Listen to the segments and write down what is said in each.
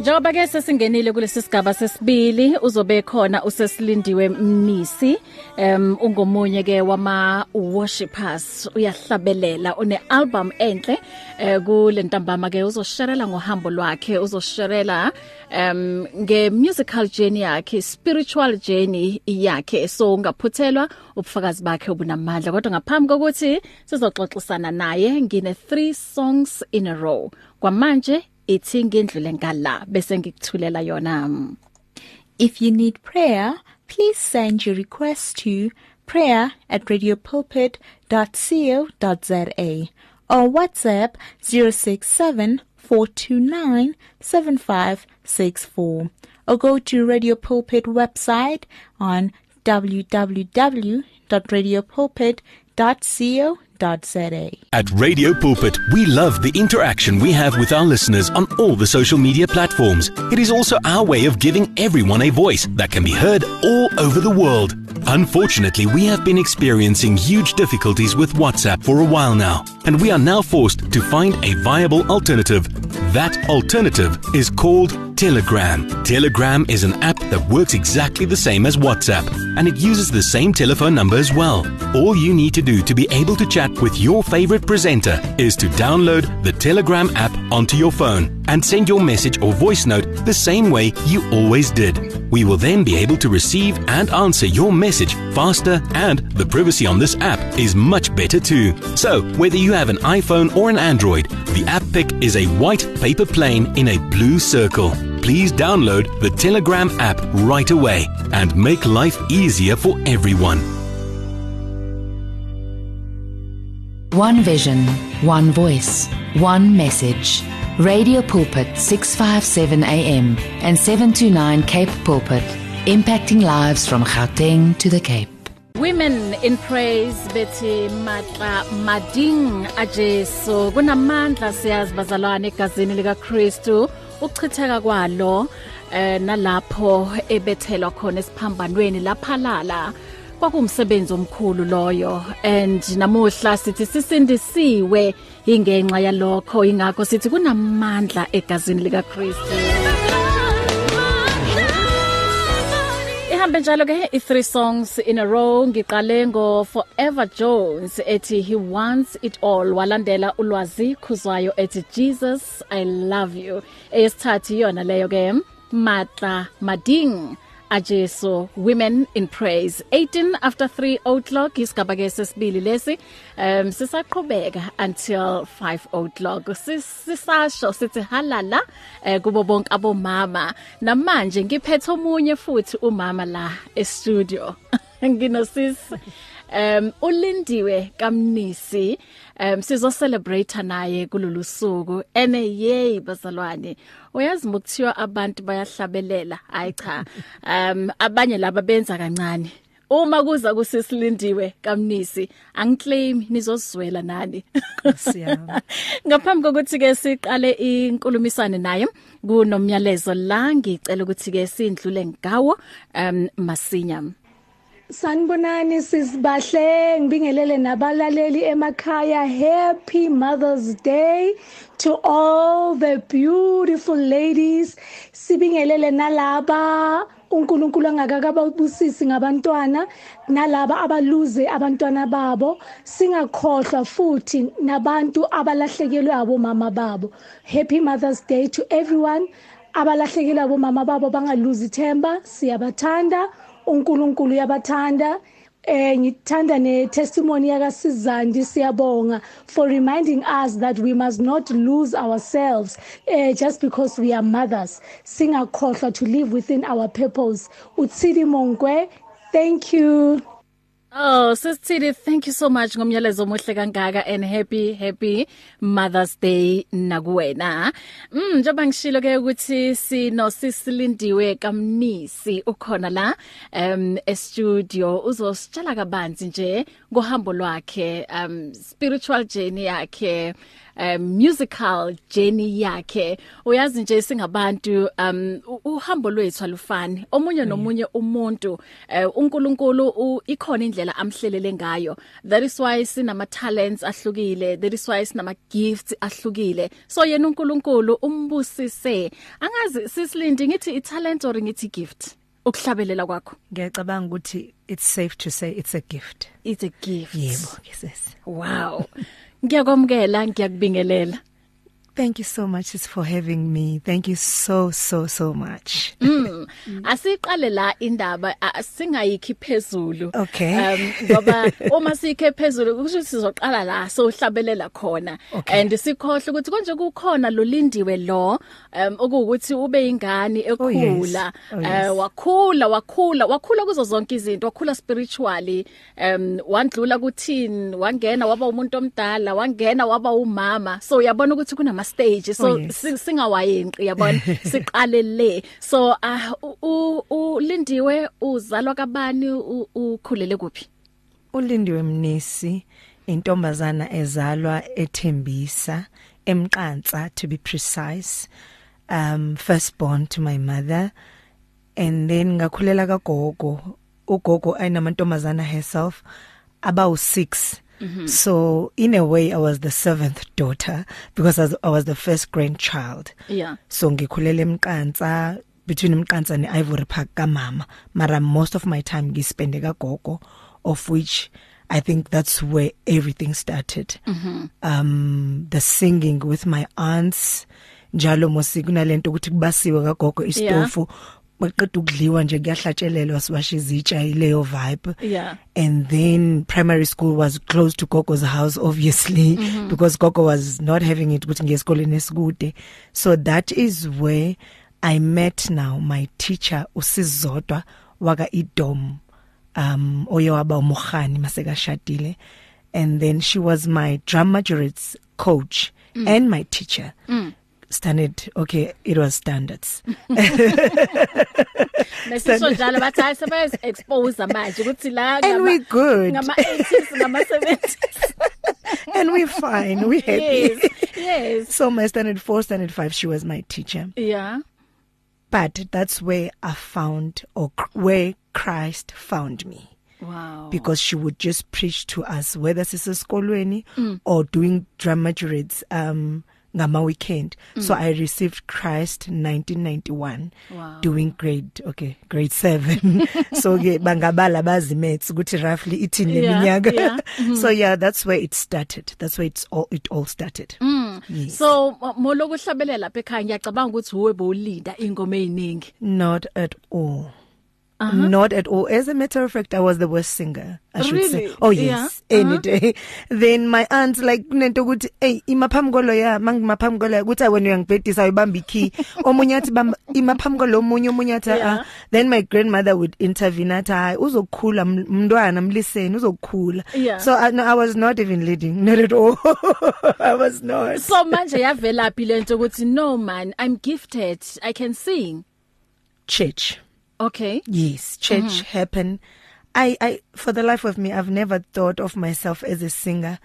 Njengoba ke sesingenile kulesi sigaba sesibili uzobe khona usesilindiwe Mnisi um ungomunye ke wama worshipers uyahlabelela une album enhle eh, kule ntambama ke uzosharela ngohambo lwakhe uzosharela um nge musical journey yakhe spiritual journey yakhe. So ungaphuthelwa ubufakazi bakhe obunamandla. Kodwa ngaphambi kokuthi sizoxoxisana naye ngine 3 songs in a row. Kwamanje ithi ngendlule ngala bese ngikuthulela yona If you need prayer, please send your request to prayer at radiopulpit.co.za or WhatsApp 067 429 7564 or go to Radio Pulpit website on www.radiopulpit.co.za. At Radio Pulpit, we love the interaction we have with our listeners on all the social media platforms. It is also our way of giving everyone a voice that can be heard all over the world. Unfortunately, we have been experiencing huge difficulties with WhatsApp for a while now, and we are now forced to find a viable alternative. That alternative is called Telegram. Telegram is an app that works exactly the same as WhatsApp, and it uses the same telephone number as well. All you need to do to be able to chat with your favorite presenter is to download the Telegram app onto your phone and send your message or voice note the same way you always did. We will then be able to receive and answer your message faster, and the privacy on this app is much better too. So, whether you have an iPhone or an Android, the app pic is a white paper plane in a blue circle. Please download the Telegram app right away and make life easier for everyone. One vision, one voice, one message. Radio Pulpit 657 AM and 729 Cape Pulpit, impacting lives from Gauteng to the Cape. Women in praise bethi matla mading ajesu kunamandla siyazi bazalwane egazini lika Kristu uchitheka kwalo eh nalapho ebethelwa khona esiphambanweni laphalala kwakumsebenzi omkhulu loyo. And namuhla sithi sisindisiwe ingenxa yalokho. Ingakho sithi kunamandla egazini lika Kristu Ihambe njalo ke i3 songs in a row. Ngiqale ngo Forever Jones ethi he wants it all. Walandela ulwazi khuzwayo ethi Jesus I love you. Eyesithathi yona leyo ke matla mading. Ajeso women in praise. 18 after 3 o'clock isigaba ke sesibili lesi. Um sisaqhubeka until 5 o'clock. Sisasho sithi halala eh, kubo bonke abomama. Namanje ngiphethe omunye futhi umama la e studio nginosisi. Um ulindiwe kamnisi um sizo celebrate naye kulolu suku. Ene yey bazalwane uyazi mukuthiwa abantu bayahlabelela hayi cha. Um abanye laba benza kancane. Uma kuza kusisilindiwe kamnisi angiclaim nizozizwela nani. Siyabonga. ngaphambi kokuthi ke siqale inkulumisane naye kunomyalezo la ngicela ukuthi ke sindlule ngawo um masinya Sanibonani sisibahle ngibingelele nabalaleli emakhaya. Happy mothers day to all the beautiful ladies. Sibingelele nalaba uNkulunkulu angakakababusisi ngabantwana nalaba abaluze abantwana babo. Singakhohlwa futhi nabantu abalahlekelwe abomama babo. Happy mothers day to everyone abalahlekelwe abomama babo bangaluzi ithemba. Siyabathanda. uNkulunkulu uyabathanda. Eh ngithanda ne testimony yaka Sizandi siyabonga for reminding us that we must not lose ourselves eh just because we are mothers. Singakhohlwa to live within our purpose. Utsidi mongwe thank you. Oh sisithili thank you so much ngomyalezo omuhle kangaka and happy happy Mother's Day nakuwena. Mm njengoba ngishilo ke ukuthi sino sisilindiwe kamnisi ukhona la um e studio uzositshela kabanzi nje ngohambo lwakhe um spiritual journey yakhe um musical journey yakhe. Uyazi nje singabantu um uhambo lwethu alufani. Omunye nomunye umuntu uh, uNkulunkulu ikhona indlela indlela amhlelele ngayo. That is why sinama talents ahlukile that is why sinama gifts ahlukile. So yena uNkulunkulu umbusise. Angazi sisilindi ngithi i talent or ngithi gift ukuhlabelela kwakho. Ngiyacabanga ukuthi it's safe to say it's a gift. It's a gift. Yebo yes. Wow. Ngiyakwamukela ngiyakubingelela. Thank you so much for having me. Thank you so so so much. Mm. Asiqale la indaba singayikhi phezulu. Okay. Um ngoba uma sikhe phezulu kusho sizoqala la sohlabelela khona Okay. and sikhohle ukuthi konje kukhona lo lindiwe lo um okuwukuthi ube ingane Oh, yes. ekhula Oh, yes. eh wakhula wakhula wakhula kuzo zonke izinto wakhula spiritually um wandlula kuthini wangena waba umuntu omdala wangena waba umama so uyabona ukuthi kunama stage so Oh, yes. si- singawayenqi yabona? Siqale le. So ah, u- u- ulindiwe uzalwa kabani? U- ukhulele kuphi? Ulindiwe mnisi intombazana ezalwa ethembisa emqansa to be precise. Um firstborn to my mother. And then ngakhulela kagogo. Ugogo ayinamantombazana herself about 6 Mm -hmm. So in a way I was the seventh daughter because I was, I was the first grandchild. yeah so ngikhulele emqansa between emqansa neIvory Park kamama mara most of my time ngispende kagogo of which I think that's where everything started mm -hmm. um the singing with my aunts njalo mosi kunalento ukuthi kubasiwe kagogo istofu baqeda ukudliwa nje kuyahlatshelelwa siwasha izitsha ileyo vibe Yeah. and then primary school was close to Gogo's house obviously mm -hmm. because Gogo was not having it ukuthi ngeesikoleni esikude so that is where I met now my teacher usizodwa waka idom um oye waba umkhani maseka shadile and then she was my drum majorates coach mm. and my teacher mm. Standard okay it was standards. Nesisho njalo bathi hayi sebeze expose manje ukuthi la And we good. ngama 80s ngama 70s and we fine we happy. Yes yes. So my standard 4 standard 5 she was my teacher. Yeah. But that's where I found or where Christ found me. Wow. Because she would just preach to us whether sisesikolweni mm. or doing drum majorates um ngama weekend mm. so I received Christ 1991 Wow. doing grade okay grade 7 so ke bangabala bazi maths ukuthi roughly ithini Yeah, leminyaka yeah. so yeah that's where it started that's where it's all it all started mm. yes. so moloku hlabelela lapha ekhaya ngiyacabanga ukuthi uwe bowulinda ingoma eziningi Not at all. Uh -huh. Not at all. As a matter of fact, I was the worst singer. I should Really? say. Oh yes, Yeah. yeah. any Uh-huh. day. Then my aunt like kunento ukuthi hey imaphamkolo ya mangimaphamkolo ya kuthi wena uyangibhedisa uyibamba ikey. Omunye athi bamba imaphamkolo omunye omunye athi Yeah. ah. Then my grandmother would intervene athi hayi uzokukhula m- mntwana mliseni uzokukhula. Yeah. So I, no, I was not even leading not at all. I was not. so manje yavela phi lento ukuthi no man i'm gifted i can sing Church. Okay Yes, church mm-hmm. happened. I I for the life of me I've never thought of myself as a singer.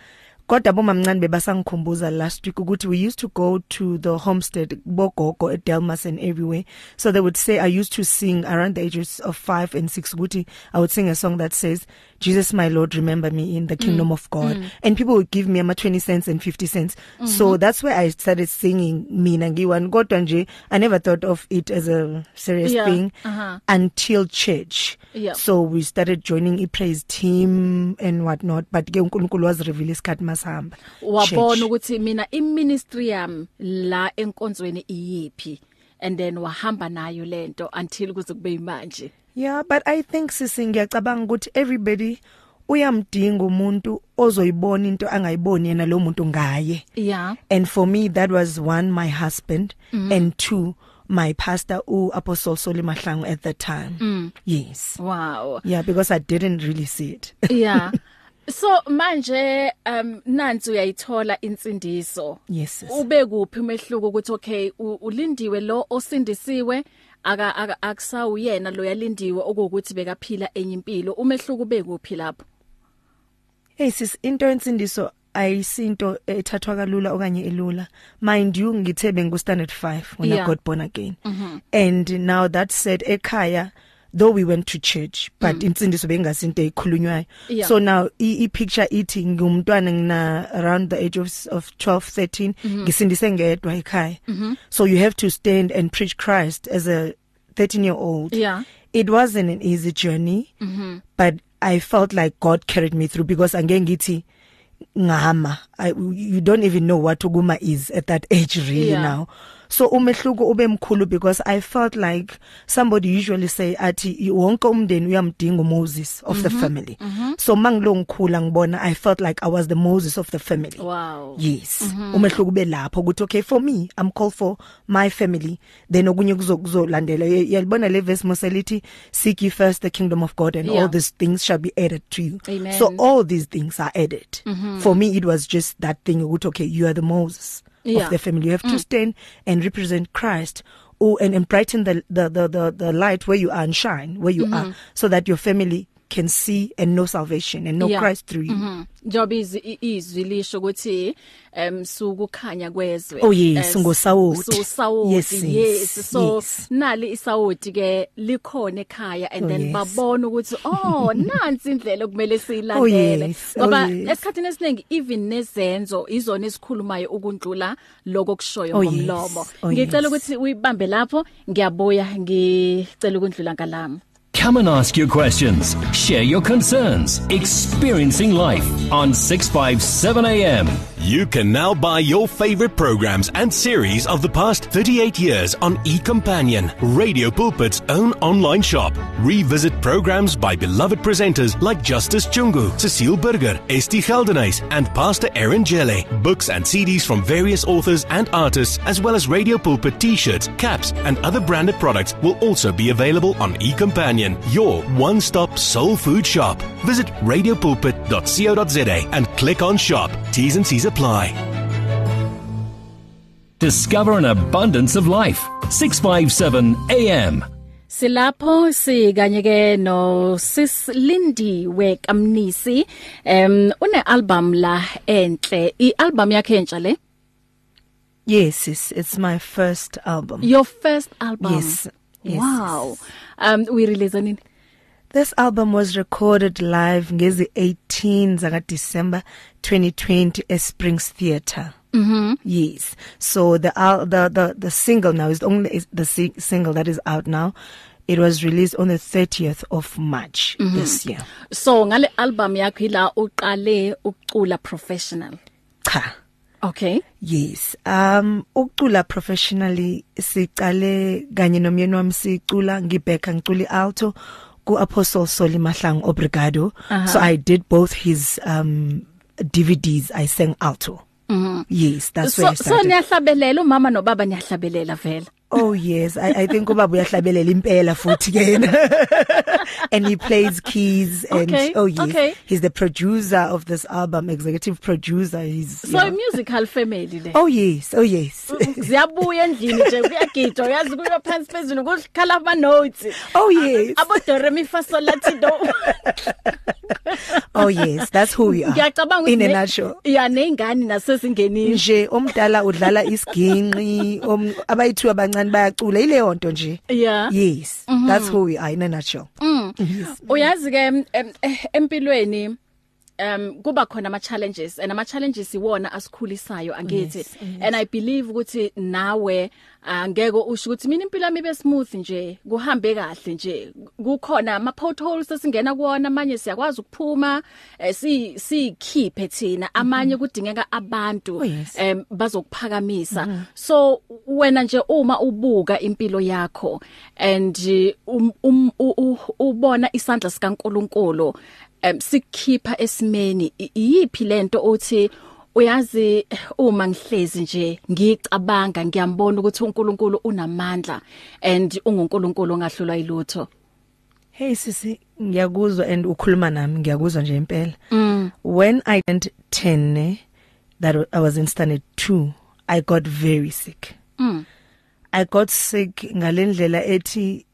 Kodwa bomamncane bebasangikhumbuza last week ukuthi we used to go to the homestead bogogo at Delmas and everywhere. So they would say I used to sing around the ages of 5 and 6 ukuthi I would sing a song that says Jesus my Lord remember me in the kingdom mm. of God mm. and people would give me ama 20 cents and 50 cents. Mm-hmm. So that's where I started singing mina ngiwani kodwa nje I never thought of it as a serious Yeah, thing uh-huh. until church. Yeah. So we started joining a praise team and whatnot but ke uNkulunkulu was reveal isikhathi masihamba. wabona Church. ukuthi mina iministry yami la enkonzweni iyipi and then wahamba nayo lento until kuze kube manje Yeah, but I think sisi ngiyacabanga ukuthi everybody uyamdinga umuntu ozoyibona into angayiboni yena lo muntu ngaye. yeah And for me that was one my husband mm. and two my pastor u Apostle Soli Mahlangu at that time. Mm. Yes. wow Yeah, because I didn't really see it. yeah so manje um nansi uyayithola insindiso yes. ube kuphi umehluko ukuthi okay ulindiwe lo osindisiwe aka aka- akusawuyena lo yalindiwe okuwukuthi bekaphila enye impilo umehluko ube kuphi lapho Hey sis into ensindiso ayisinto ethathwa kalula okanye elula mind you ngithe bengu standard 5 when Yeah. I got born again mm -hmm. and now that said ekhaya though we went to church but mm. insindiso bengasinto ekhulunywayo Yeah. so now i, i picture ithi ngumntwana ngina around the age of of 12 13 ngisindise ngedwa ekhaya so you have to stand and preach Christ as a 13 year old Yeah. it wasn't an easy journey mm-hmm. but i felt like god carried me through because angeke ngithi ngama I, you don't even know what ukuma is at that age really Yeah. now so umehluko ube mkhulu because i felt like somebody usually say athi wonke umndeni uyamdinga uMoses of the family. So mangilo ngikhula ngibona i felt like i was the Moses of the family. Wow. Yes. Umehluko ube lapho ukuthi okay for me i'm called for my family. Then okunye kuzokuzolandela Ye- yalibona le verse moselithi seek ye first the kingdom of god and Yeah. all these things shall be added to you. Amen. so all these things are added. For me it was just that thing ukuthi okay you are the moses. Yeah. of the family. You have to stand and represent christ oh and, and brighten the, the the the the light where you are and shine where you are so that your family can see and know salvation and know Yeah. christ through you Mhm. njoba izwi lisho ukuthi em sukukhanya kwezwe Oh, yes, Eh, singosawoti. sosawoti Yes, yes, yes, yes so yes. nali isawoti ke likhona ekhaya and Oh, then yes. babona ukuthi oh nansi indlela okumele Oh, siyilandele ngoba oh, yes. esikhathini esiningi even nezenzo izona esikhulumayo ukundlula lokho kushoyo Oh, ngomlomo oh, ngicela ukuthi uyibambe lapho ngiyabuya ngicela ukundlula ngalami Come and ask your questions, share your concerns, experiencing life on 657 AM. You can now buy your favorite programs and series of the past 38 years on eCompanion, Radio Pulpit's own online shop. Revisit programs by beloved presenters like Justice Chungu, Cecile Burger, Esti Geldenhuys, and Pastor Aaron Jelle. Books and CDs from various authors and artists, as well as Radio Pulpit t-shirts, caps, and other branded products will also be available on eCompanion, your one-stop soul food shop. Visit radiopulpit.co.za and click on shop. T's and C's apply. Discover an abundance of life. 657 AM. Silapho sikanye ke no Sis Lindy we Kamnisi em une album la enhle i album yakhe entsha le yes it's, it's my first album your first album Yes, yes, wow um we release nini This album was recorded live ngezi 18 zaka December 2020 at Springs Theatre. Mhm. Yes. So the al- the the the single now is only is the si- single that is out now. It was released on the 30th of March mm -hmm. this year. so ngale album yakhe ila uqale ukucula professional Cha. Okay Yes. Um ukucula professionally siqale kanye nomyeni wami sicula ngibheka ngicula alto ku Apostle Soli Mahlangu Obrigado. Uh -huh. So I did both his um DVDs I sang alto. Mhm. Mm yes, that's so where I so started. niyahlabelela umama nobaba niyahlabelela vela Oh yes, I I think ubaba uyahlabelela impela futhi ke yena. and he plays keys and Okay, oh yes, okay. he's the producer of this album, executive producer. He's so yeah. a musical family le Oh yes, oh yes. ziyabuya endlini nje kuyagidwa uyazi kuyo phansi phezulu kukhala ama notes Oh yes. abo do re mi fa sol la ti do Oh yes, that's who we are. ngiyacabanga in a nutshell. ya nengane nasezingenini Nje omdala udlala isiginqi, om abayithu abancane bayacula ileyo nto nje. yeah Yes, mm -hmm. that's who we are in a nutshell. uyazi ke em, eh, empilweni um kuba khona ama challenges and ama challenges iwona asikhulisayo angithi. Yes, yes. and i believe ukuthi nawe angeke usho ukuthi mina impilo yami ibe smooth nje kuhambe kahle nje. Kukhona ama potholes esingena kuona amanye siyakwazi ukuphuma eh, si sikhiphe thina. Amanye kudingeka abantu Oh, yes. em bazokuphakamisa. So wena nje uma ubuka impilo yakho and um, um, u- u- ubona isandla sikaNkuluNkulu em sikhipha esimeni i- iyiphi lento othi uyazi uma ngihlezi nje ngicabanga ngiyambona ukuthi uNkulunkulu unamandla and unguNkulunkulu ongahlulwa yilutho Hey sisi, ngiyakuzwa and ukhuluma nami ngiyakuzwa nje impela. Mm. When I turned 10 ne, that I was in standard 2, I got very sick. Mm. I got sick ngalendlela ethi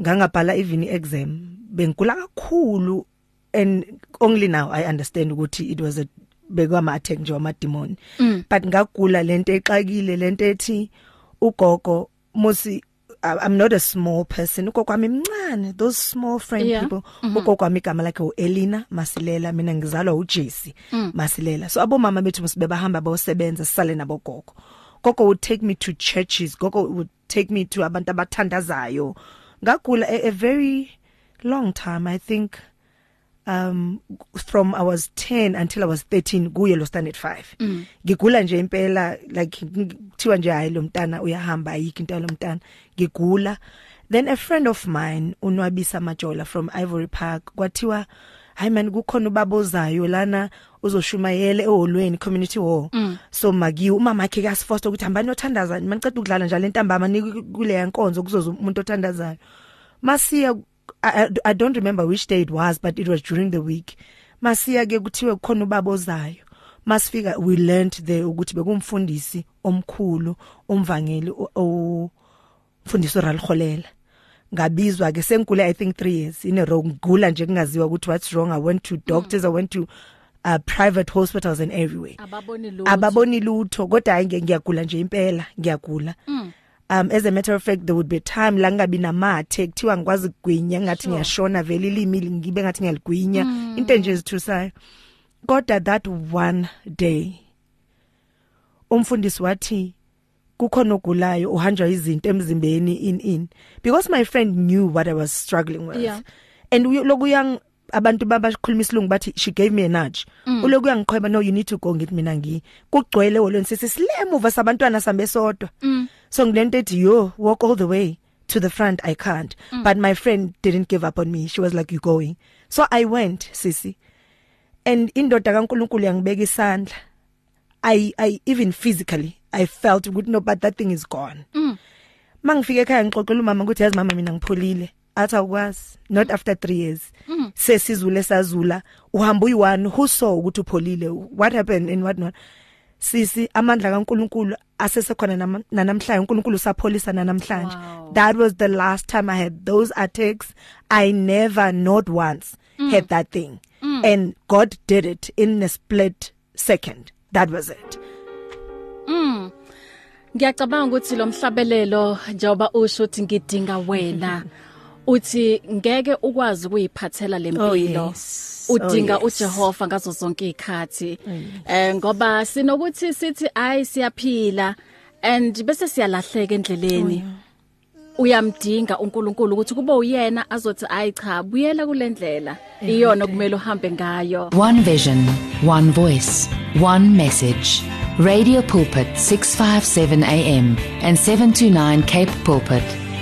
ngangabhala even exam bengikula kakhulu and only now I understand ukuthi it was a bekwama attack nje wama demon mm. but ngagula lento exakile lento ethi ugogo musi I- I'm not a small person. Ugokwami mncane those small friend Yeah. people. Ugokwami igama lakhe uElina Masilela mina ngizalwa uJesse Masilela. So abomama bethu musibebahamba bayosebenza sisale nabo gogo. Gogo would take me to churches gogo would take me to abantu abathandazayo. Ngagula a, a very long time i think um from I was 10 until I was 13 kuye lo standard 5 ngigula nje impela like kuthiwa nje hayi lo mntana uyahamba ayikho into lo mntana. Ngigula. Then a friend of mine unwabisa majola from Ivory Park kwathiwa hayi man kukhona ubabozayo lana uzoshumayele eholweni community hall. Mm. so maki umama wakhe kasifoster ukuthi hambani othandazana maniceda ukudlala njalo entambama nikule yankonzo kuzoza umuntu othandazayo. Masiya I, I- I don't remember which day it was but it was during the week. Masiya ke kuthiwe kukhona ubabozayo. Masifika we learned there ukuthi bekumfundisi omkhulu umvangeli o- o- mfundisi Ralkholela ngabizwa ke senkule i think 3 years. In a row ngigula nje kungaziwa ukuthi what's wrong i went to doctors mm. i went to uh, private hospitals and everywhere. Ababoni lutho. Ababoni lutho kodwa hayi nge- ngiyagula nje impela ngiyagula. Mm. Um as a matter of fact there would be a time la ngabi namathe kuthiwa ngikwazi kugwinya ngathi Sure. ngiyashona vele ilimi ngibe ngathi ngiyaligwinya into nje ezithusayo. Kodwa that one day umfundisi wathi kukhona ogulayo uhanjwa izinto emzimbeni in in. Because my friend knew what i was struggling with. Yeah. and uyo- loku yang abantu babakhuluma isilungu bathi she gave me a nudge. Mm. uloku yangiqhweba no you need to go ngithi mina ngi kugcwele wolweni sithi silemuva sabantwana sambe sodwa. Mm. so ngilento ethi yo walk all the way to the front i can't. Mm. but my friend didn't give up on me. She was like you going? So i went sisi. And indoda kaNkuluNkulu yangibeka isandla. I i even physically i felt ukuthi no but that thing is gone. Mm. mangifika ekhaya ngixoxela umama ukuthi yazi mama mina ngipholile. Athi awukwazi not after 3 years. Mm. sesizule sazula. Uhamba uyi1 who saw ukuthi upholile? What happened and what not? Sisi amandla kaNkuluNkulu asesekhona nama- nanamhlanje. uNkulunkulu usapholisa nanamhlanje. Wow. that was the last time i had those attacks. I never not once mm. had that thing. Mm. and god did it in a split second. That was it. Ngiyacabanga ukuthi lo mhlabelelo njengoba usho ukuthi ngidinga wena uthi ngeke ukwazi ukuyiphathela Oh, lempilo yes. udinga Oh, yes. uJehova ngazo zonke izikhathi eh ngoba sinokuthi sithi ay siyaphila. And bese siyalahleka endleleni. Uyamdinga uNkulunkulu ukuthi kube uyena azothi ayi cha buyela kulendlela iyona kumele uhambe ngayo. One vision, one voice, one message. Radio Pulpit 657 AM and 729 Cape Pulpit,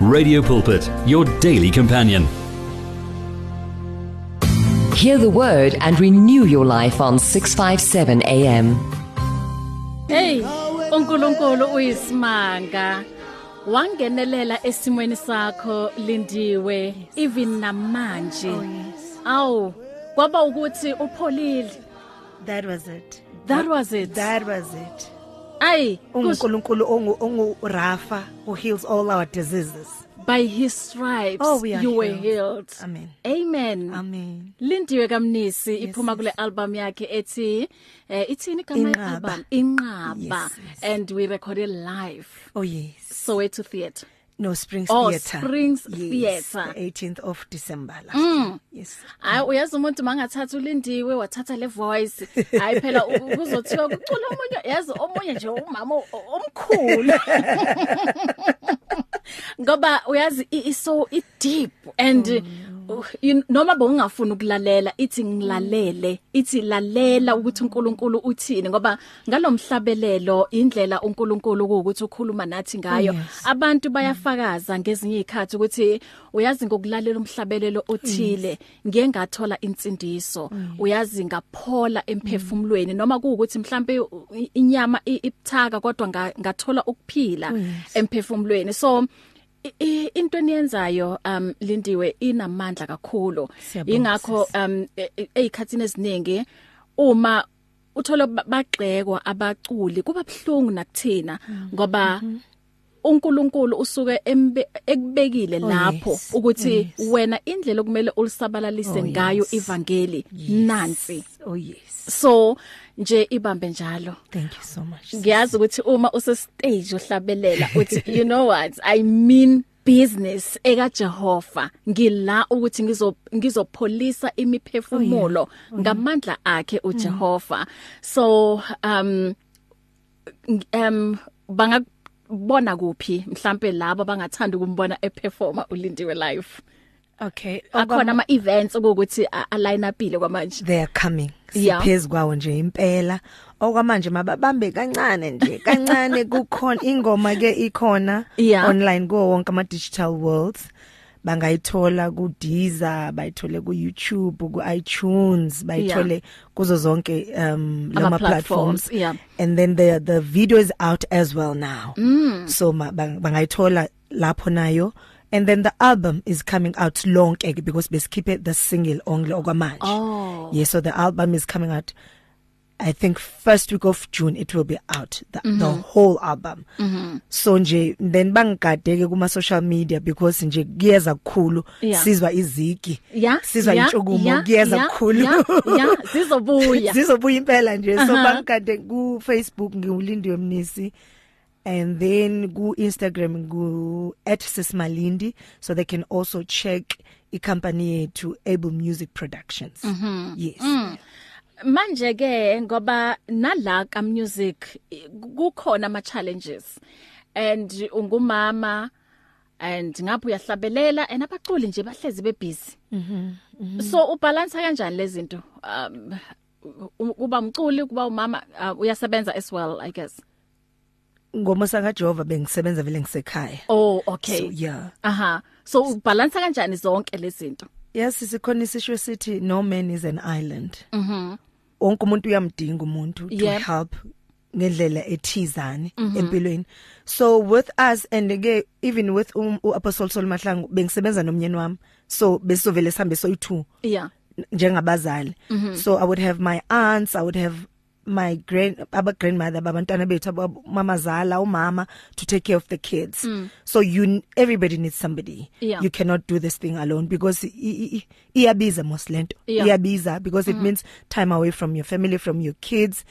Radio Pulpit, your daily companion. Hear the word and renew your life on 657 AM. Hey, uNkulunkulu uyisimanga. Wangenelela esimweni sakho lindiwe even namanje. Awu, kwaba ukuthi upholile. that was it That was it. that was it Ay, kus- uNkulunkulu ongu ongu Rafa who heals all our diseases by his stripes Oh, we are you were healed. healed. Amen. Amen. amen Lindiwe kamnisi iphuma yes. kule album yakhe ethi eh ithini igama Inqaba. album Inqaba Yes, yes. and we recorded live oh yes Soweto Theatre. No springs Oh, theater Springs yes, Theatre. the 18th of December last mm. year. Yes. Hayi uyazi umuntu mangathatha ulindiwe wathatha le voice. Hayi phela u- kuzothiwa kucula omunye yazi omunye nje umama o- omkhulu. Ngoba uyazi i- i so i deep and uh, you- noma bongafuna ukulalela ithi ngilalele ithi lalela ukuthi uNkulunkulu uthini ngoba ngalomhlabelelo indlela uNkulunkulu ukuthi ukhuluma nathi ngayo. Yes. abantu bayafakaza ngezinye izikhathi ukuthi uyazi ngokulalela umhlabelelo othile ngiye ngathola insindiso. Uyazi ngaphola emphefumulweni noma kuukuthi mhlambe inyama ibuthaka kodwa nga- ngathola ukuphila emphefumulweni. So into eniyenzayo um lindiwe inamandla kakhulu. Ingakho um e- e- eziningi uma uthola ba- bagxekwa abaculi kuba bhlungu nakuthina ngoba uNkulunkulu usuke ekubekile Oh, lapho ukuthi Oh, wena indlela okumele ulisabalalise Oh, ngayo ivangeli nansi. Oh yes. so nje ibambe njalo. Thank you so much. sis. ngiyazi ukuthi uma use stage uhlabelela uthi you know what? I mean business eka Jehova ngila ukuthi ngizo ngizopholisa imiphefumulo ngamandla akhe uJehova. So um ng- um bangabona kuphi? Mhlambe labo bangathanda ukumbona eperforma ulindiwe live Okay. akhona ama events ukuthi a- aline upile kwamanje they are coming Yeah. siphezulu kwawo nje impela okwamanje mababambe kancane nje kancane kukhona ingoma ke ikhona Yeah. online go wonke ama digital worlds bangayithola ku Deezer bayithole ku YouTube ku iTunes bayithole kuzo zonke um Ama lama platforms, platforms yeah. and then the the video is out as well now mm. so ma- bang- bangayithola lapho nayo and then the album is coming out lonke ke because besikhiphe the single only okwamanje Oh. yeah so the album is coming out I think first week of June it will be out the, mm -hmm. the whole album mm -hmm. so nje then bangigadeke kuma social media because nje kuyeza kukhulu Yeah. sizwa izigi yeah sizwa yeah, intshukumo yeah, kuyeza yeah, kukhulu yeah, yeah zizobuya zizobuya impela nje so Aha. bangikade ku Facebook ngiulindiwe mnisi and then ku Instagram ku @sismalindi so they can also check i company to Able Music Productions. Mm -hmm. yes. Mm. manje ke ngoba nala ka music i- kukhona ama challenges and ungumama and ngapha uyahlabelela and abaculi nje bahlezi bebusy. Mhm so ubalance kanjani lezi zinto? Um u- kuba umculi kuba umama uh, uyasebenza as well i guess. Ngoma saka Jehova bengisebenza vele ngisekhaya. Oh okay. so yeah. Aha. So ubalance kanjani zonke lezi zinto? Yes sikhona isisho sithi no man is an island. Mhm wonke umuntu uyamdinga umuntu to Yep. help ngendlela ethizane empilweni. So with us and again even with um, uApostle Sol Mahlangu bengisebenza nomnyeni wami. So besovele sihambe soyi2 yeah. njengabazali. So i would have my aunts i would have my grand aba grandmother babantwana bethu mamazala umama to take care of the kids mm. so you everybody needs somebody Yeah. you cannot do this thing alone because iyabiza moslento iyabiza because it mm. means time away from your family from your kids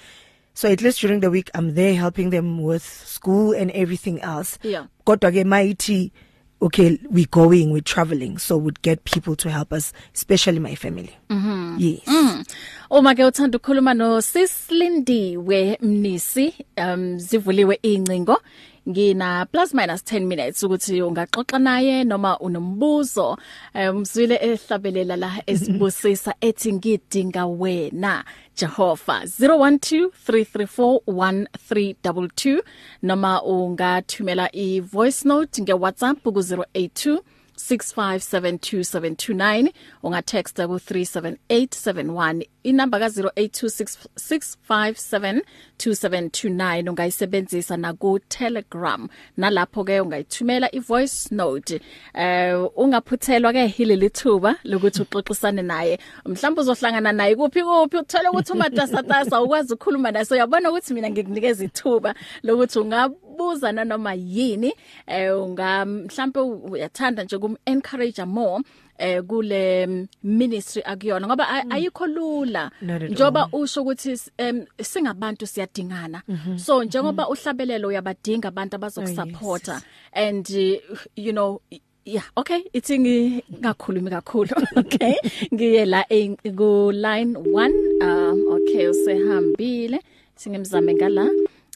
so at least during the week i'm there helping them with school and everything else Yeah. kodwa ke mayithi okay we going we traveling so would get people to help us especially my family. Mhm yes. Mm. Uma ke uthanda ukukhuluma no Sislindiwe Mnisi um zivuliwe incingo. Ngina plus minus 10 minutes ukuthi ungaxoxa naye noma unombuzo umzwile ehlabelela la esibusisa ethi ngidinga wena Jehova 0123341322 noma ungathumela i voice note nge WhatsApp ku 082 6572729 unga text ku 37871 inamba ka 0826572729 ungayisebenzisa na ku Telegram nalapho ke ungayithumela i voice note. Eh ungaphuthelwa ke hile lithuba lokuthi uxoxisane naye. Mhlawumbe uzohlangana naye kuphi kuphi? Uthola ukuthi umatasatasa ukwazi ukukhuluma naye. So yabona ukuthi mina ngikunikeza ithuba lokuthi ungabuza nanoma yini eh unga mhlawumbe uyathanda nje kum encourage more eh kule mm, ministry akuyona ngoba ay- ayikho lula Not at njoba usho ukuthi em, singabantu siyadingana. So njengoba uhlabelelo uyabadinga abantu abazokusupporta and uh, you know yeah okay ithi ngingakhulumi kakhulu okay. Ngiye la eh, ku line 1 um okay usehambile singimzame ngala.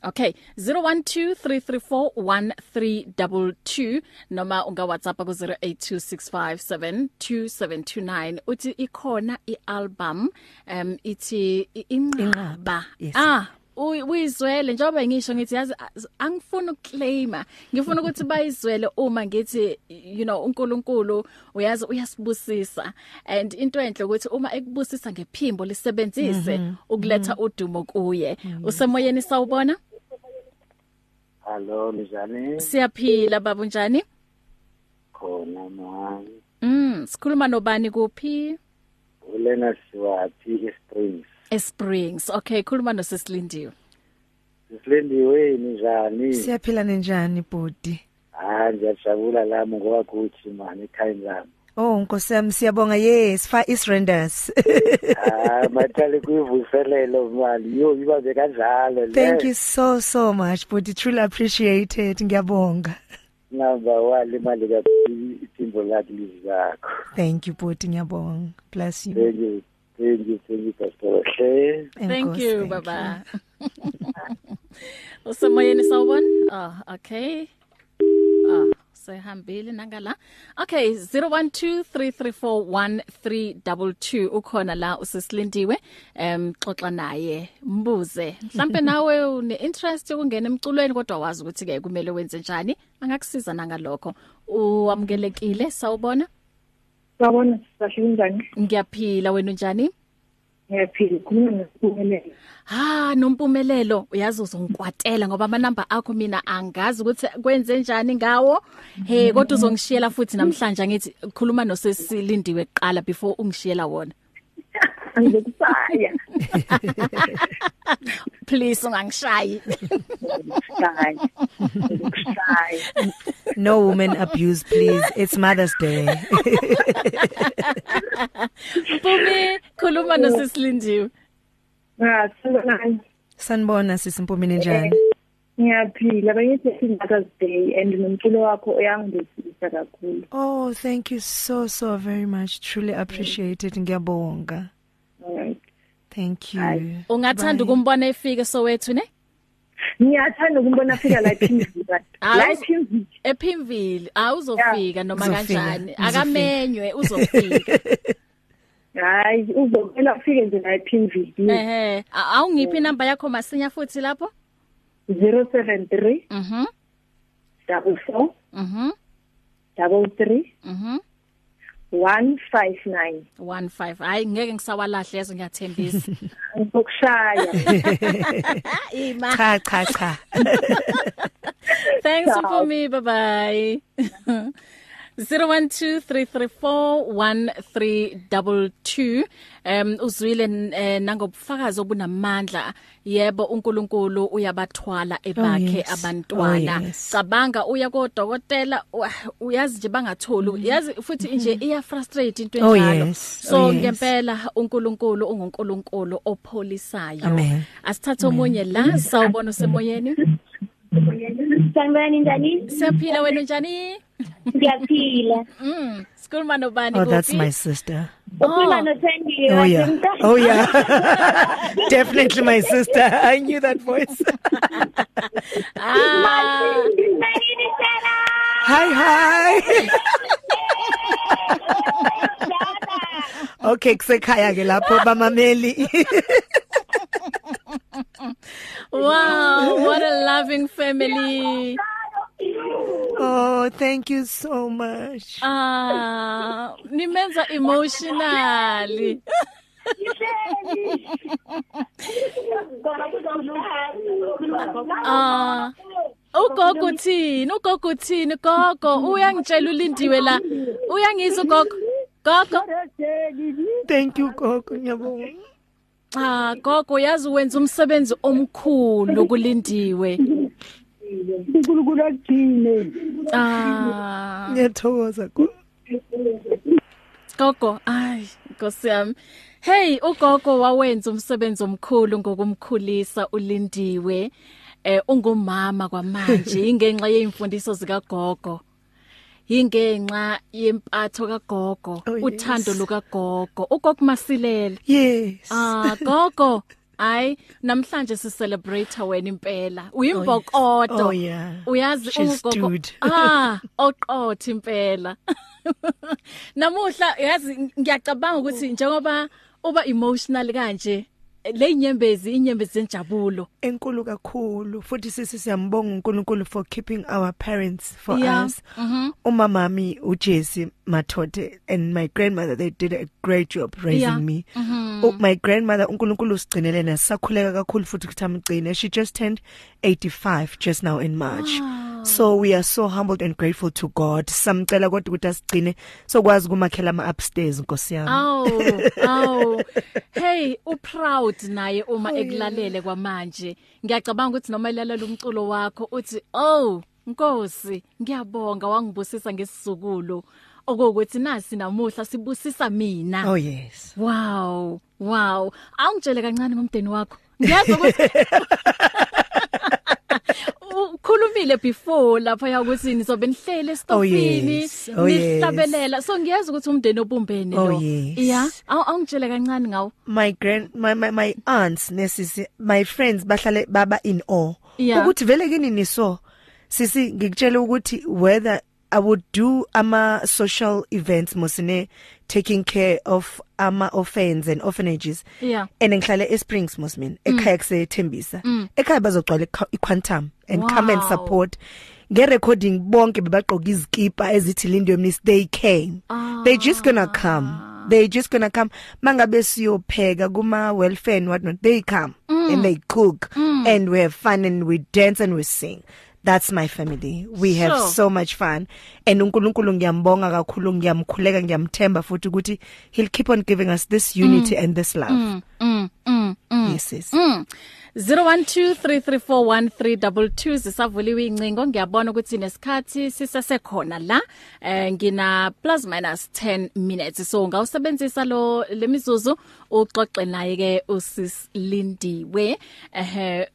Okay 0123341322 noma unga WhatsApp ku 0826572729 uthi ikhona ialbum um ithi inqaba. Yes. ah uy- uyizwele. Njengoba ngisho ngithi yazi az- angifuni ukuclaima ngifuna ukuthi bayizwele uma ngithi you know uNkulunkulu uyazi uyasibusisa. And into enhle ukuthi uma ekubusisa ngephimbo lisebenzise ukuletha udumo kuye. Usemoyeni sawubona? Hallo, njani? siyaphila babu njani Khona mani. mm sikhuluma nobani kuphi Ulena siwathi eSprings. eSprings okay khuluma nosesilindiwe Silindiwe njani? Siyaphila nenjani bodi? Ah, ngiyajabula lami ngoba kuthi mani ekhayeni lami. Oh Nkosi yami siyabonga yes fa Isranders. Ah, mathale kuyivuselelo mali. Yo, ibaze kanjalo le. Thank you so so much bodi truly appreciated ngiyabonga. Number 1 imali kakhulu itimbo lakhe lizakho. Thank you bodi ngiyabonga. Bless you. Thank you. Thank you, thank you Pastor Hle. Thank you baba. Usemoyeni sawubona? Ah, okay. Ah, sehambile nangala. Okay, 0123341322 ukhona la usisilindiwe. Em xoxa naye, mbuze. Mhlambe nawe une interest ukungena emculweni kodwa wazi ukuthi ke kumele wenze njani. Angakusiza nangalokho. Uamkelekile sawubona? Sawubona sisahle njani? Ngiyaphila wena unjani? Ngiyaphila khuluma nesiphumelelo. Ha nompumelelo uyazi uzongikwatela ngoba amanamba akho mina angazi ukuthi kwenze njani ngawo he kodwa uzongishiyela futhi namhlanje ngithi khuluma nosesilindiwe kuqala before ungishiyela wona Angizokusaya. please ungangishayi Hayi. Angizokusaya. No woman abuse please. It's Mother's Day. Mpumi khuluma nosesilindiwe Ah, sibonani. Sanibona sisimpumini njani? Ngiyaphila bengithi Mother's Day and nomculo wakho uyangidisisa kakhulu. Oh, thank you so so very much. Truly appreciated. Ngiyabonga. Thank you. Ungathanda ukumbona efike sowethu ne? Ngiyathanda ukumbona fika la Hawu. la ePimville ephimville. awuzofika noma Uzofika, kanjani? Akamenywe uzofika. Hayi uzovela ufike nje la ePimville. ehe. A- awungiphi inamba yakho masinya futhi lapho? 073 mhm. 44 mhm. 33 mhm. 159. 15 hayi ngeke ngisawalahle yazo ngiyathembisa Ngizokushaya. ima Cha cha cha. thanks for me bye bye 0123341322 um uzwile eh, nangobufakazi obunamandla yebo uNkulunkulu uyabathwala ebakhe yes. abantwana Oh, yes. cabanga uya kodokotela u- uyazi nje bangatholi yazi futhi nje iya frustrate into Oh, enjalo yes. so Oh, yes. ngempela uNkulunkulu unguNkulunkulu opholisayo Amen. asithathe omunye la sawubona usemoyeni Sanibona njani? siyaphila wena njani Ngiyaphila. Mm, sikhuluma nobani Oh, that's kuphi? my sister. Ukhuluma noThendiwe Oh yeah. wasemntwana. Oh yeah. Definitely my sister. I knew that voice. Ah, hi hi. Okay, kusekhaya ke lapho bamameli. wow, what a loving family. oh, thank you so much. Ah, nimenza emotionally. Ah, ugogo uthini? Ugogo uthini? Gogo, uyangitshela ulindiwe la. Uyangizwa ugogo? Gogo? Thank you gogo ngiyabonga. Ah, gogo yazi wenza umsebenzi omkhulu kulindiwe. uNkulunkulu akugcine. Ah. Ngiyathokoza gogo. Gogo, ay, Nkosi yami. Hey, ugogo wawenza umsebenzi omkhulu ngokumkhulisa ulindiwe. Eh ungumama kwamanje ingenxa yeimfundiso zika gogo. Ingenxa yempatho kagogo, Oh, yes. uthando luka gogo. Ugogo masilela. Yes. Ah, gogo. hayi namhlanje si celebrate wena impela uyimbokodo Oh, yeah. uyazi She's ugogo stewed. ah oqotho impela namuhla yazi ngiyacabanga ukuthi njengoba uba emotional kanje le inyembezi inyembezi zenjabulo enkulu kakhulu futhi sisi siyambonga uNkulunkulu for keeping our parents for Yeah. us Mhm. umamami uJesse Mathote and my grandmother they did a great job raising Yeah. me Mhm. U- my grandmother uNkulunkulu usigcinele nasakhuleka kakhulu futhi kuthi amgcine she just turned 85 just now in March so we are so humbled and grateful to God samcela kodwa ukuthi asigcine sokwazi kumakhela ama upstairs nkosi yami Aw, aw. Hey, uproud naye uma ekulalele kwamanje. Ngiyacabanga ukuthi noma ilalela umculo wakho uthi, "Oh, Nkosi, ngiyabonga wangibusisa ngesizukulu." Okuthi nasi namuhla sibusisa mina. oh yes Wow, wow. Awungitshele kancane ngomdeni wakho. Ngiyazi ukuthi ukhulumile before lapha yakuthi nizobe nihlele estofini oh yes. nihlabelela. So ngiyazi ukuthi umndeni obumbene Oh, lo. yeah? Awu awungitshele kancane ngawo. My grand my my, my aunts nesisi my friends bahlale baba in awe. Ukuthi vele kini niso sisi ngikutshela ukuthi whether I would do ama social events mosine taking care of ama orphans and orphanages. Yeah. and ngihlale eSprings mosmin ekhaya kusethembisa. Ekhaya bazogcwala ikha- iquantum and come and Wow. support. Nge recording bonke bebagqoka izikipa ezithi Lindo Mnis they came. They just gonna come. They just gonna come. Mangabe siyopheka kuma welfare and what not they come. Mm. and they cook. Mm. and we have fun and we dance and we sing. That's my family. We have Sure. so much fun. And uNkulunkulu ngiyambonga kakhulu ngiyamkhuleka ngiyamthemba futhi ukuthi he'll keep on giving us this unity mm. and this love. Mm mm mm yes yes mm. 0123341322 zisavuliwe incingo. Ngiyabona ukuthi nesikhathi sisesekhona la eh ngina plus minus 10 minutes. So ngawusebenzisa lo lemizuzu uxoxe naye ke usislindiwe eh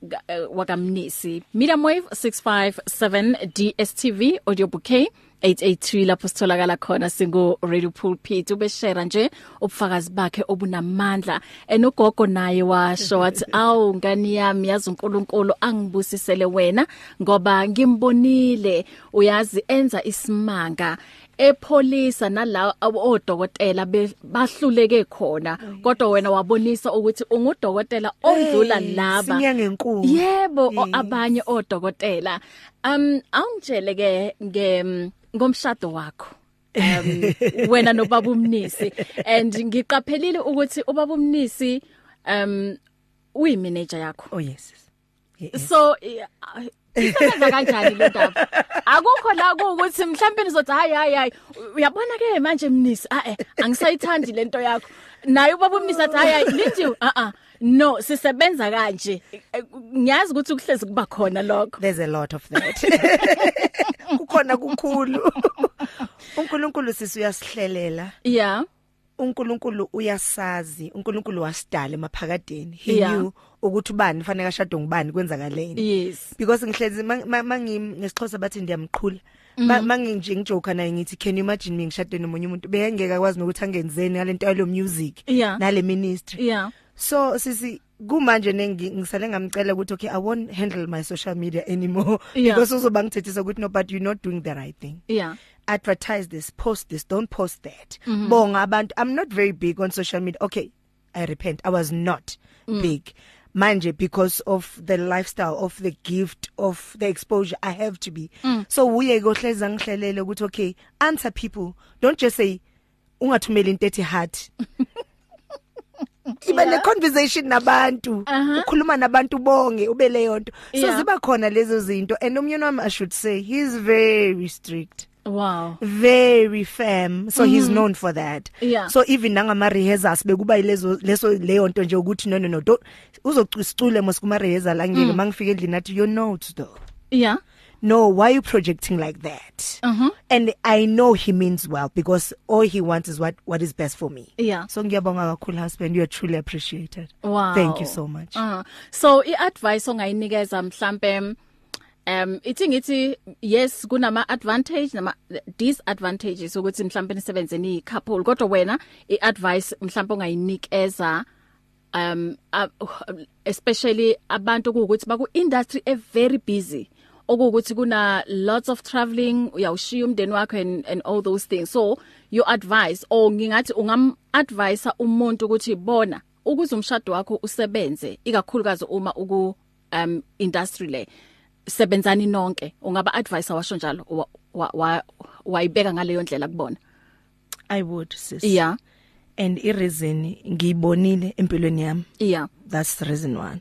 wakamnisi. Medium wave 657 DSTV audio bouquet. 883 lapho sitholakala khona singu Radio Pulpit ubeshare nje ubufakazi bakhe obunamandla. Enogogo naye washo wathi awu ngani yami? Yazi uNkulunkulu angibusisele wena ngoba ngimbonile. Uyazi enza isimanga epolisa nala odokotela bahluleke khona. Kodwa wena wabonisa ukuthi ungudokotela odlula laba. yebo abanye odokotela. Um awungitshele ke nge ngomshado wakho um wena nobaba umnisi. And ngiqaphelile ukuthi ubaba umnisi um uyi manager yakho. Oh yes yes. So i- isebenza kanjani le ndaba? Akukho la ukuthi mhlawumbe nizothi hayi hayi hayi. Uyabona ke manje mnisi a eh angisayithandi lento yakho. Naye ubaba umnisi athi hayi hayi lindiwe a a no sisebenza kanje. Ngiyazi ukuthi kuhlezi kuba khona lokho. There's a lot of that. Kukhona kukhulu. uNkulunkulu sisi uyasihlelela. Yeah uNkulunkulu uyasazi. uNkulunkulu wasidala emaphakadeni. He Yeah. knew ukuthi ubani fanele ashade ngubani kwenzakaleni. Yes. Because ngihlezi mangim ngesixhosa bathi ndiyamqhula. Manginje ngijoke naye ngithi can you imagine mina ngishade nomunye umuntu beyengeka kwazi nokuthi angenzeni ngalento yalo music Yeah. nale ministry yeah so sisi kumanje nengi ngisale ngamcela ukuthi okay i won't handle my social media anymore Yeah. because uzoba ngithethisa ukuthi no but you're not doing the right thing yeah advertise this post this don't post that Mhm. mm -hmm. bonga abantu i'm not very big on social media okay i repent i was not mm. big manje because of the lifestyle of the gift of the exposure i have to be. Mm. so uye kohleza ngihlelele ukuthi okay answer people. Don't just say ungathumeli into ethi heart iba ne conversation nabantu. Aha. ukhuluma nabantu bonke ube leyo nto so Yeah. ziba khona lezo zinto. And umyeni wami i should say he's very strict. Wow. Very firm. So mm -hmm. he's known for that. Yeah. so even nangama rehearsals bekuba ilezo leso leyo nto nje ukuthi no no no don't uzocicule mos kuma rehearsal angeke Mm. mangifika endlini athi your notes though. Yeah. No why are you projecting like that? Uh-huh. And i know he means well because all he wants is what what is best for me. Yeah. So ngiyabonga kakhulu husband. You are truly appreciated. Wow. Thank you so much. Uh, so iadvice ongayinikeza mhlambe um ithi ngithi yes kunama advantage nama disadvantages ukuthi mhlambe nisebenze ni couple kodwa wena iadvice mhlambe ongayinikeza um uh, especially abantu ukuthi baku industry e very busy. Okuwukuthi kuna lots of travelling uyawushiya umndeni wakho and, and all those things. So your advice or ngingathi ungam advise umuntu ukuthi bona ukuze umshado wakho usebenze ikakhulukazi uma uku um industry le. Sebenzani nonke? Ungaba advise washo njalo? Wayibeka ngaleyo ndlela kubona? I would sis. Yeah. And i reason ngiyibonile empilweni yami. Yeah. That's the reason one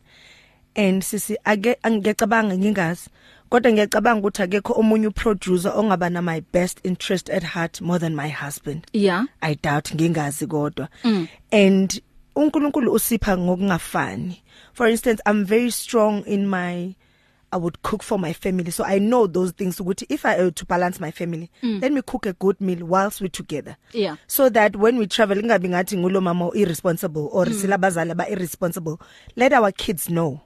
and sisi ake angicabanga ngingazi. Kodwa ngiyacabanga ukuthi akekho omunye uproducer ongaba na my best interest at heart more than my husband. Yeah. I doubt ngingazi kodwa. Mm. and uNkulunkulu usipha ngokungafani. For instance i'm very strong in my I would cook for my family so I know those things ukuthi if I uh, to balance my family mm. let me cook a good meal whilst we together yeah so that when we travel ingabi ngathi ngulo mama irresponsible or mm. silabazali ba irresponsible let our kids know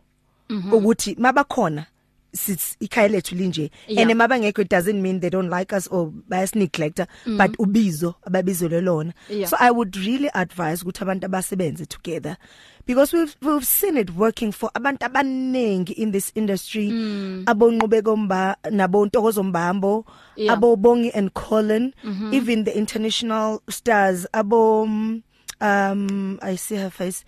mm -hmm. ukuthi mabakhona sits ikhaya lethu linje Yeah. and mabangekho it doesn't mean they don't like us or bias neglect Mhm. but ubizo ababizwe lona Yeah. so i would really advise ukuthi abantu abasebenze together because we've we've seen it working for abantu abanengi in this industry Mm. abonqubeko mba nabo Ntokozo Mbambo Yeah. abo Bongi and Colin Mhm. even the international stars abo mm, um i see her face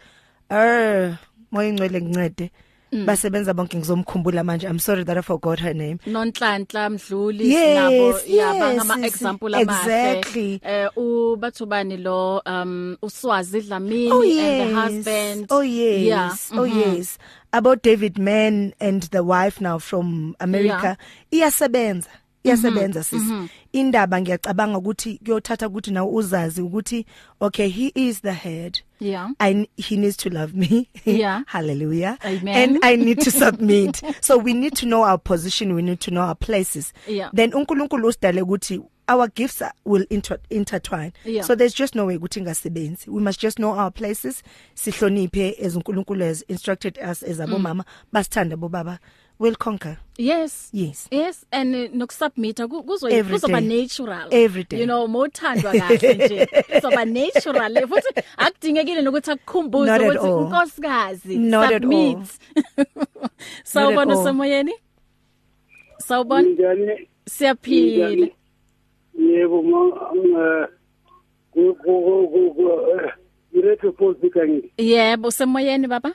er moyingcwele ngincede Mm. basebenza bonke ngizomkhumbula manje. I'm sorry that i forgot her name. Nonhlanhla mdluli Yes, nabo yeah yes, bangama yes, example amahle. exactly. eh ubathubani lo um uswazi Dlamini oh and yes. the husband. Oh yes. Yeah oh mhm. yes. About David Mann and the wife now from America. Iyasebenza. Iyasebenza sis. mhm. indaba ngiyacabanga ukuthi kuyothatha ukuthi nawe uzazi ukuthi okay he is the head. Yeah. I he needs to love me. Yeah. hallelujah. Amen. and I need to submit. So we need to know our position we need to know our places. Yeah. then uNkulunkulu usidale ukuthi our gifts are- will inter intertwine. Yeah. so there's just no way ukuthi ngasebenzi we must just know our places. Sihloniphe as uNkulunkulu has instructed us as abomama. Basithanda bobaba will conquer yes yes yes and uh, nokusubmita ku- kuzo Every kuzoba day. natural Every day. you know mothandwa kahle nje kuzoba natural futhi akudingekile nokuthi akukhumbuze Not at ukuthi all. unkosikazi Not at all. submit sawubona all. semoyeni sawubona njani siyaphila Njani? yebo ma eh, ku ku ku ku eh, iretho politika ngithi yebo semoyeni baba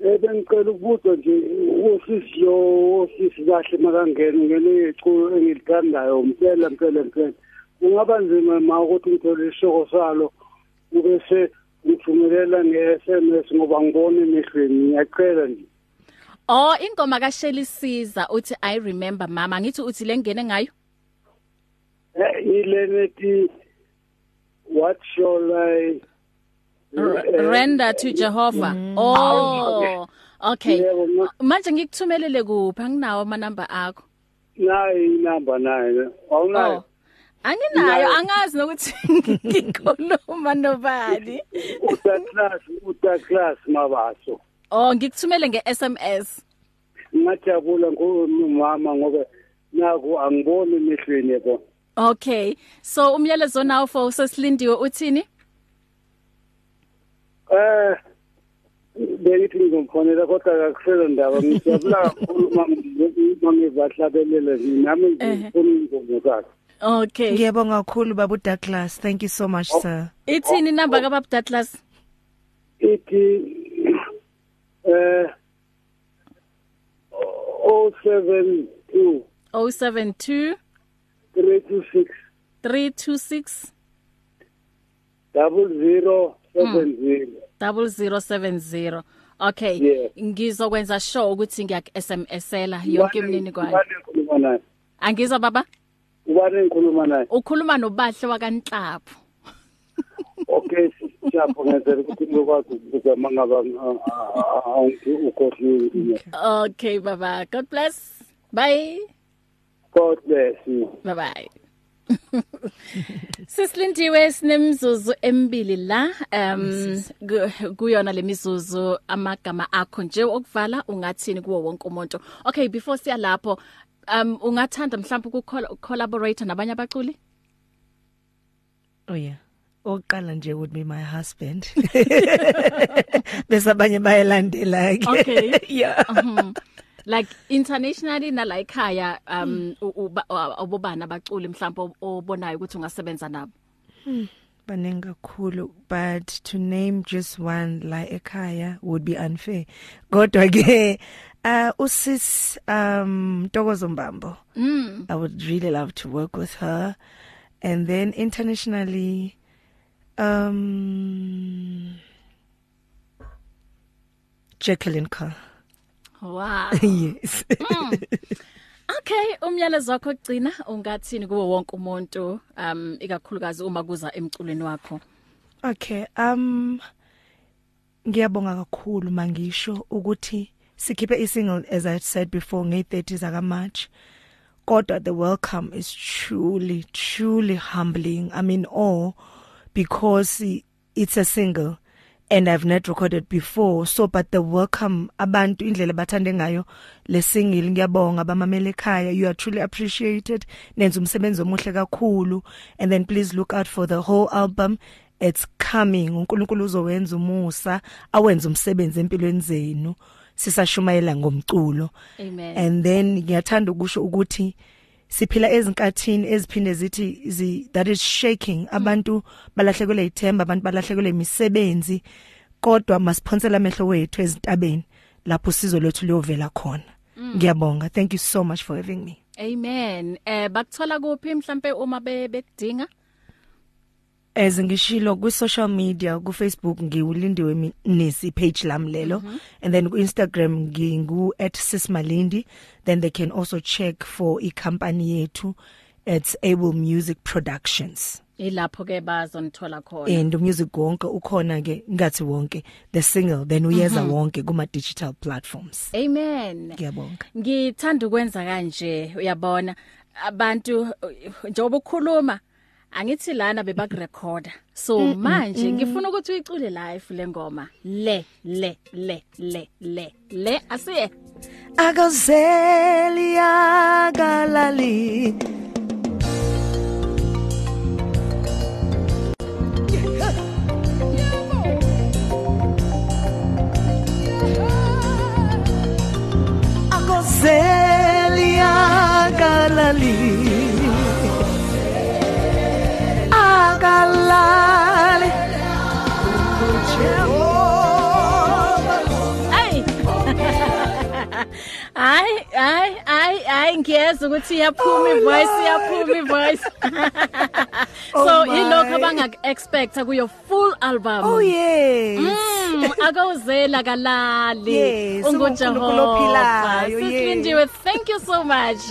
eh bengicela ukubuza nje usisi lo usisi kahle makangena ngene icu engilithandayo mpela mpela mpela kungaba nzima ma ukuthi ngithole isoko salo ubese ngithumelela nge-SMS ngoba ngibone emehlweni ngiyacela nje. Oh ingoma kaShelly Siza uthi i remember mama. Ngithi uthi lengene ngayo? Eh, ile nethi what shall I R- eh, render to Jehovah oh okay Yebo, ma- manje ngikuthumelele kuphi anginawo ama number akho nayo inamba nayo awunayo Oh. Anginayo Nayo. angazi nokuthi ngikhuluma nobani. utaclass utaclass mabaso Oh ngikuthumele ngeSMS. ngajabula ngomama ngoba naku angiboni emehlweni yabo Okay. So umyalezo nawo for sesilindiwe uthini? Eh bengithi ngizomfonela kodwa akusela ndaba. Ngijabula kakhulu mangizahlabelela nami ngifuna ingoma zakhe. Okay. ngiyabonga kakhulu baba Douglas. Thank you so much sir. Ithini number ka Baba Douglas? ithi eh 072 072 326 326 0070 0070. Okay. Yeah. Ngizokwenza sure ukuthi ngiyak SMSela yonke imniningwane. ubani engikhuluma naye Angizwa baba? ubani engikhuluma naye Ukhuluma nobahle wakanhlapho. okay siyapho ngenzela ukuthi ngikwazi ukubuza mangaba awungi ukhohliwe Okay baba. God bless. Bye. God bless you Bye bye. Sisilindiwe sinemzuzu emibili la um ku- kuyona lemizuzu amagama akho nje okuvala ungathini kuwo wonke umuntu. Okay before siya lapho um ungathanda mhlawumbe uku collaborate nabanye abaculi? oh yeah oqala nje would be my husband bese abanye bayalandela ke Okay. yeah Mhm. Like internationally nala ekhaya um u- uba- u- obobana abaculi mhlawumbe obonayo ukuthi ungasebenza nabo? Hmm, baningi kakhulu but to name just one la ekhaya would be unfair. Kodwa ke uh usis um Ntokozo Mbambo. Mm. I would really love to work with her. And then internationally um Jacqueline Carr. Wow yes Mm. Okay, umyalezo wakho ogcina ungathini kuwo wonke umuntu um ikakhulukazi uma kuza emculweni wakho. Okay, um ngiyabonga kakhulu mangisho ukuthi sikhiphe isingle as I said before nge30 zaka March. Kodwa the welcome is truly truly humbling. I mean all because it's a single and I've not recorded before. So but the welcome abantu indlela bathande ngayo le single ngiyabonga abamamele ekhaya you are truly appreciated. Nenza umsebenzi omuhle kakhulu. And then please look out for the whole album. It's coming. uNkulunkulu uzowenza umusa awenza umsebenzi empilweni zenu. Sisashumayela ngomculo. Amen. and then ngiyathanda ukusho ukuthi siphila ezinkathini eziphinde zithi zi, that is shaking abantu balahlekelwe ithemba abantu balahlekelwe imisebenzi kodwa masiphonsela amehlo wethu ezintabeni lapho sizo lethu liyovela khona Mm. ngiyabonga thank you so much for having me Amen. Eh bakuthola kuphi mhlambe uma be bekudinga? As ngishilo ku social media ku Facebook ngiwulindiwe mi- nisi page lami lelo Mhm. and then ku Instagram ngingu @sismalindi then they can also check for i company yethu it's Able Music Productions Ilapho ke bazonithola khona. and music wonke ukhona ke ngathi wonke the single then uyeza Mhm. wonke kuma digital platforms Amen. ngiyabonga Ngithanda ukwenza kanje uyabona abantu uh, njengoba ukhuluma angithi lana bebakurecorda so Mm, mm, manje mm. ngifuna ukuthi uyicule live le ngoma. Le le le le le le asiye. Akazelia galali Akazelia galali Agalali Ay Ay ay ay ay ngiyeza ukuthi iyaphuma ivoice iyaphuma ivoice So Oh my. ilokho abanga expect kuyo full album. Oh yes. Mm akawuzela kalali. Yes, yes. Silindiwe thank you so much.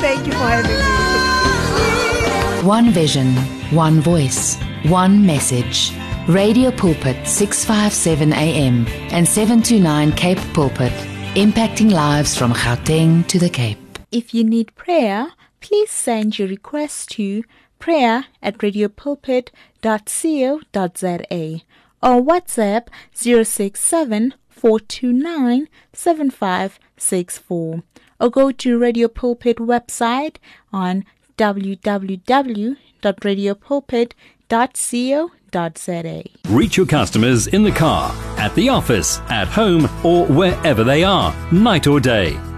Thank you for having me. One vision, one voice, one message. Radio Pulpit 657 AM and 729 Cape Pulpit, impacting lives from Gauteng to the Cape. If you need prayer, please send your request to prayer at radiopulpit.co.za or WhatsApp 067 429 7564 or go to Radio Pulpit website on www.radiopulpit.co.za. Reach your customers in the car, at the office, at home, or wherever they are, night or day.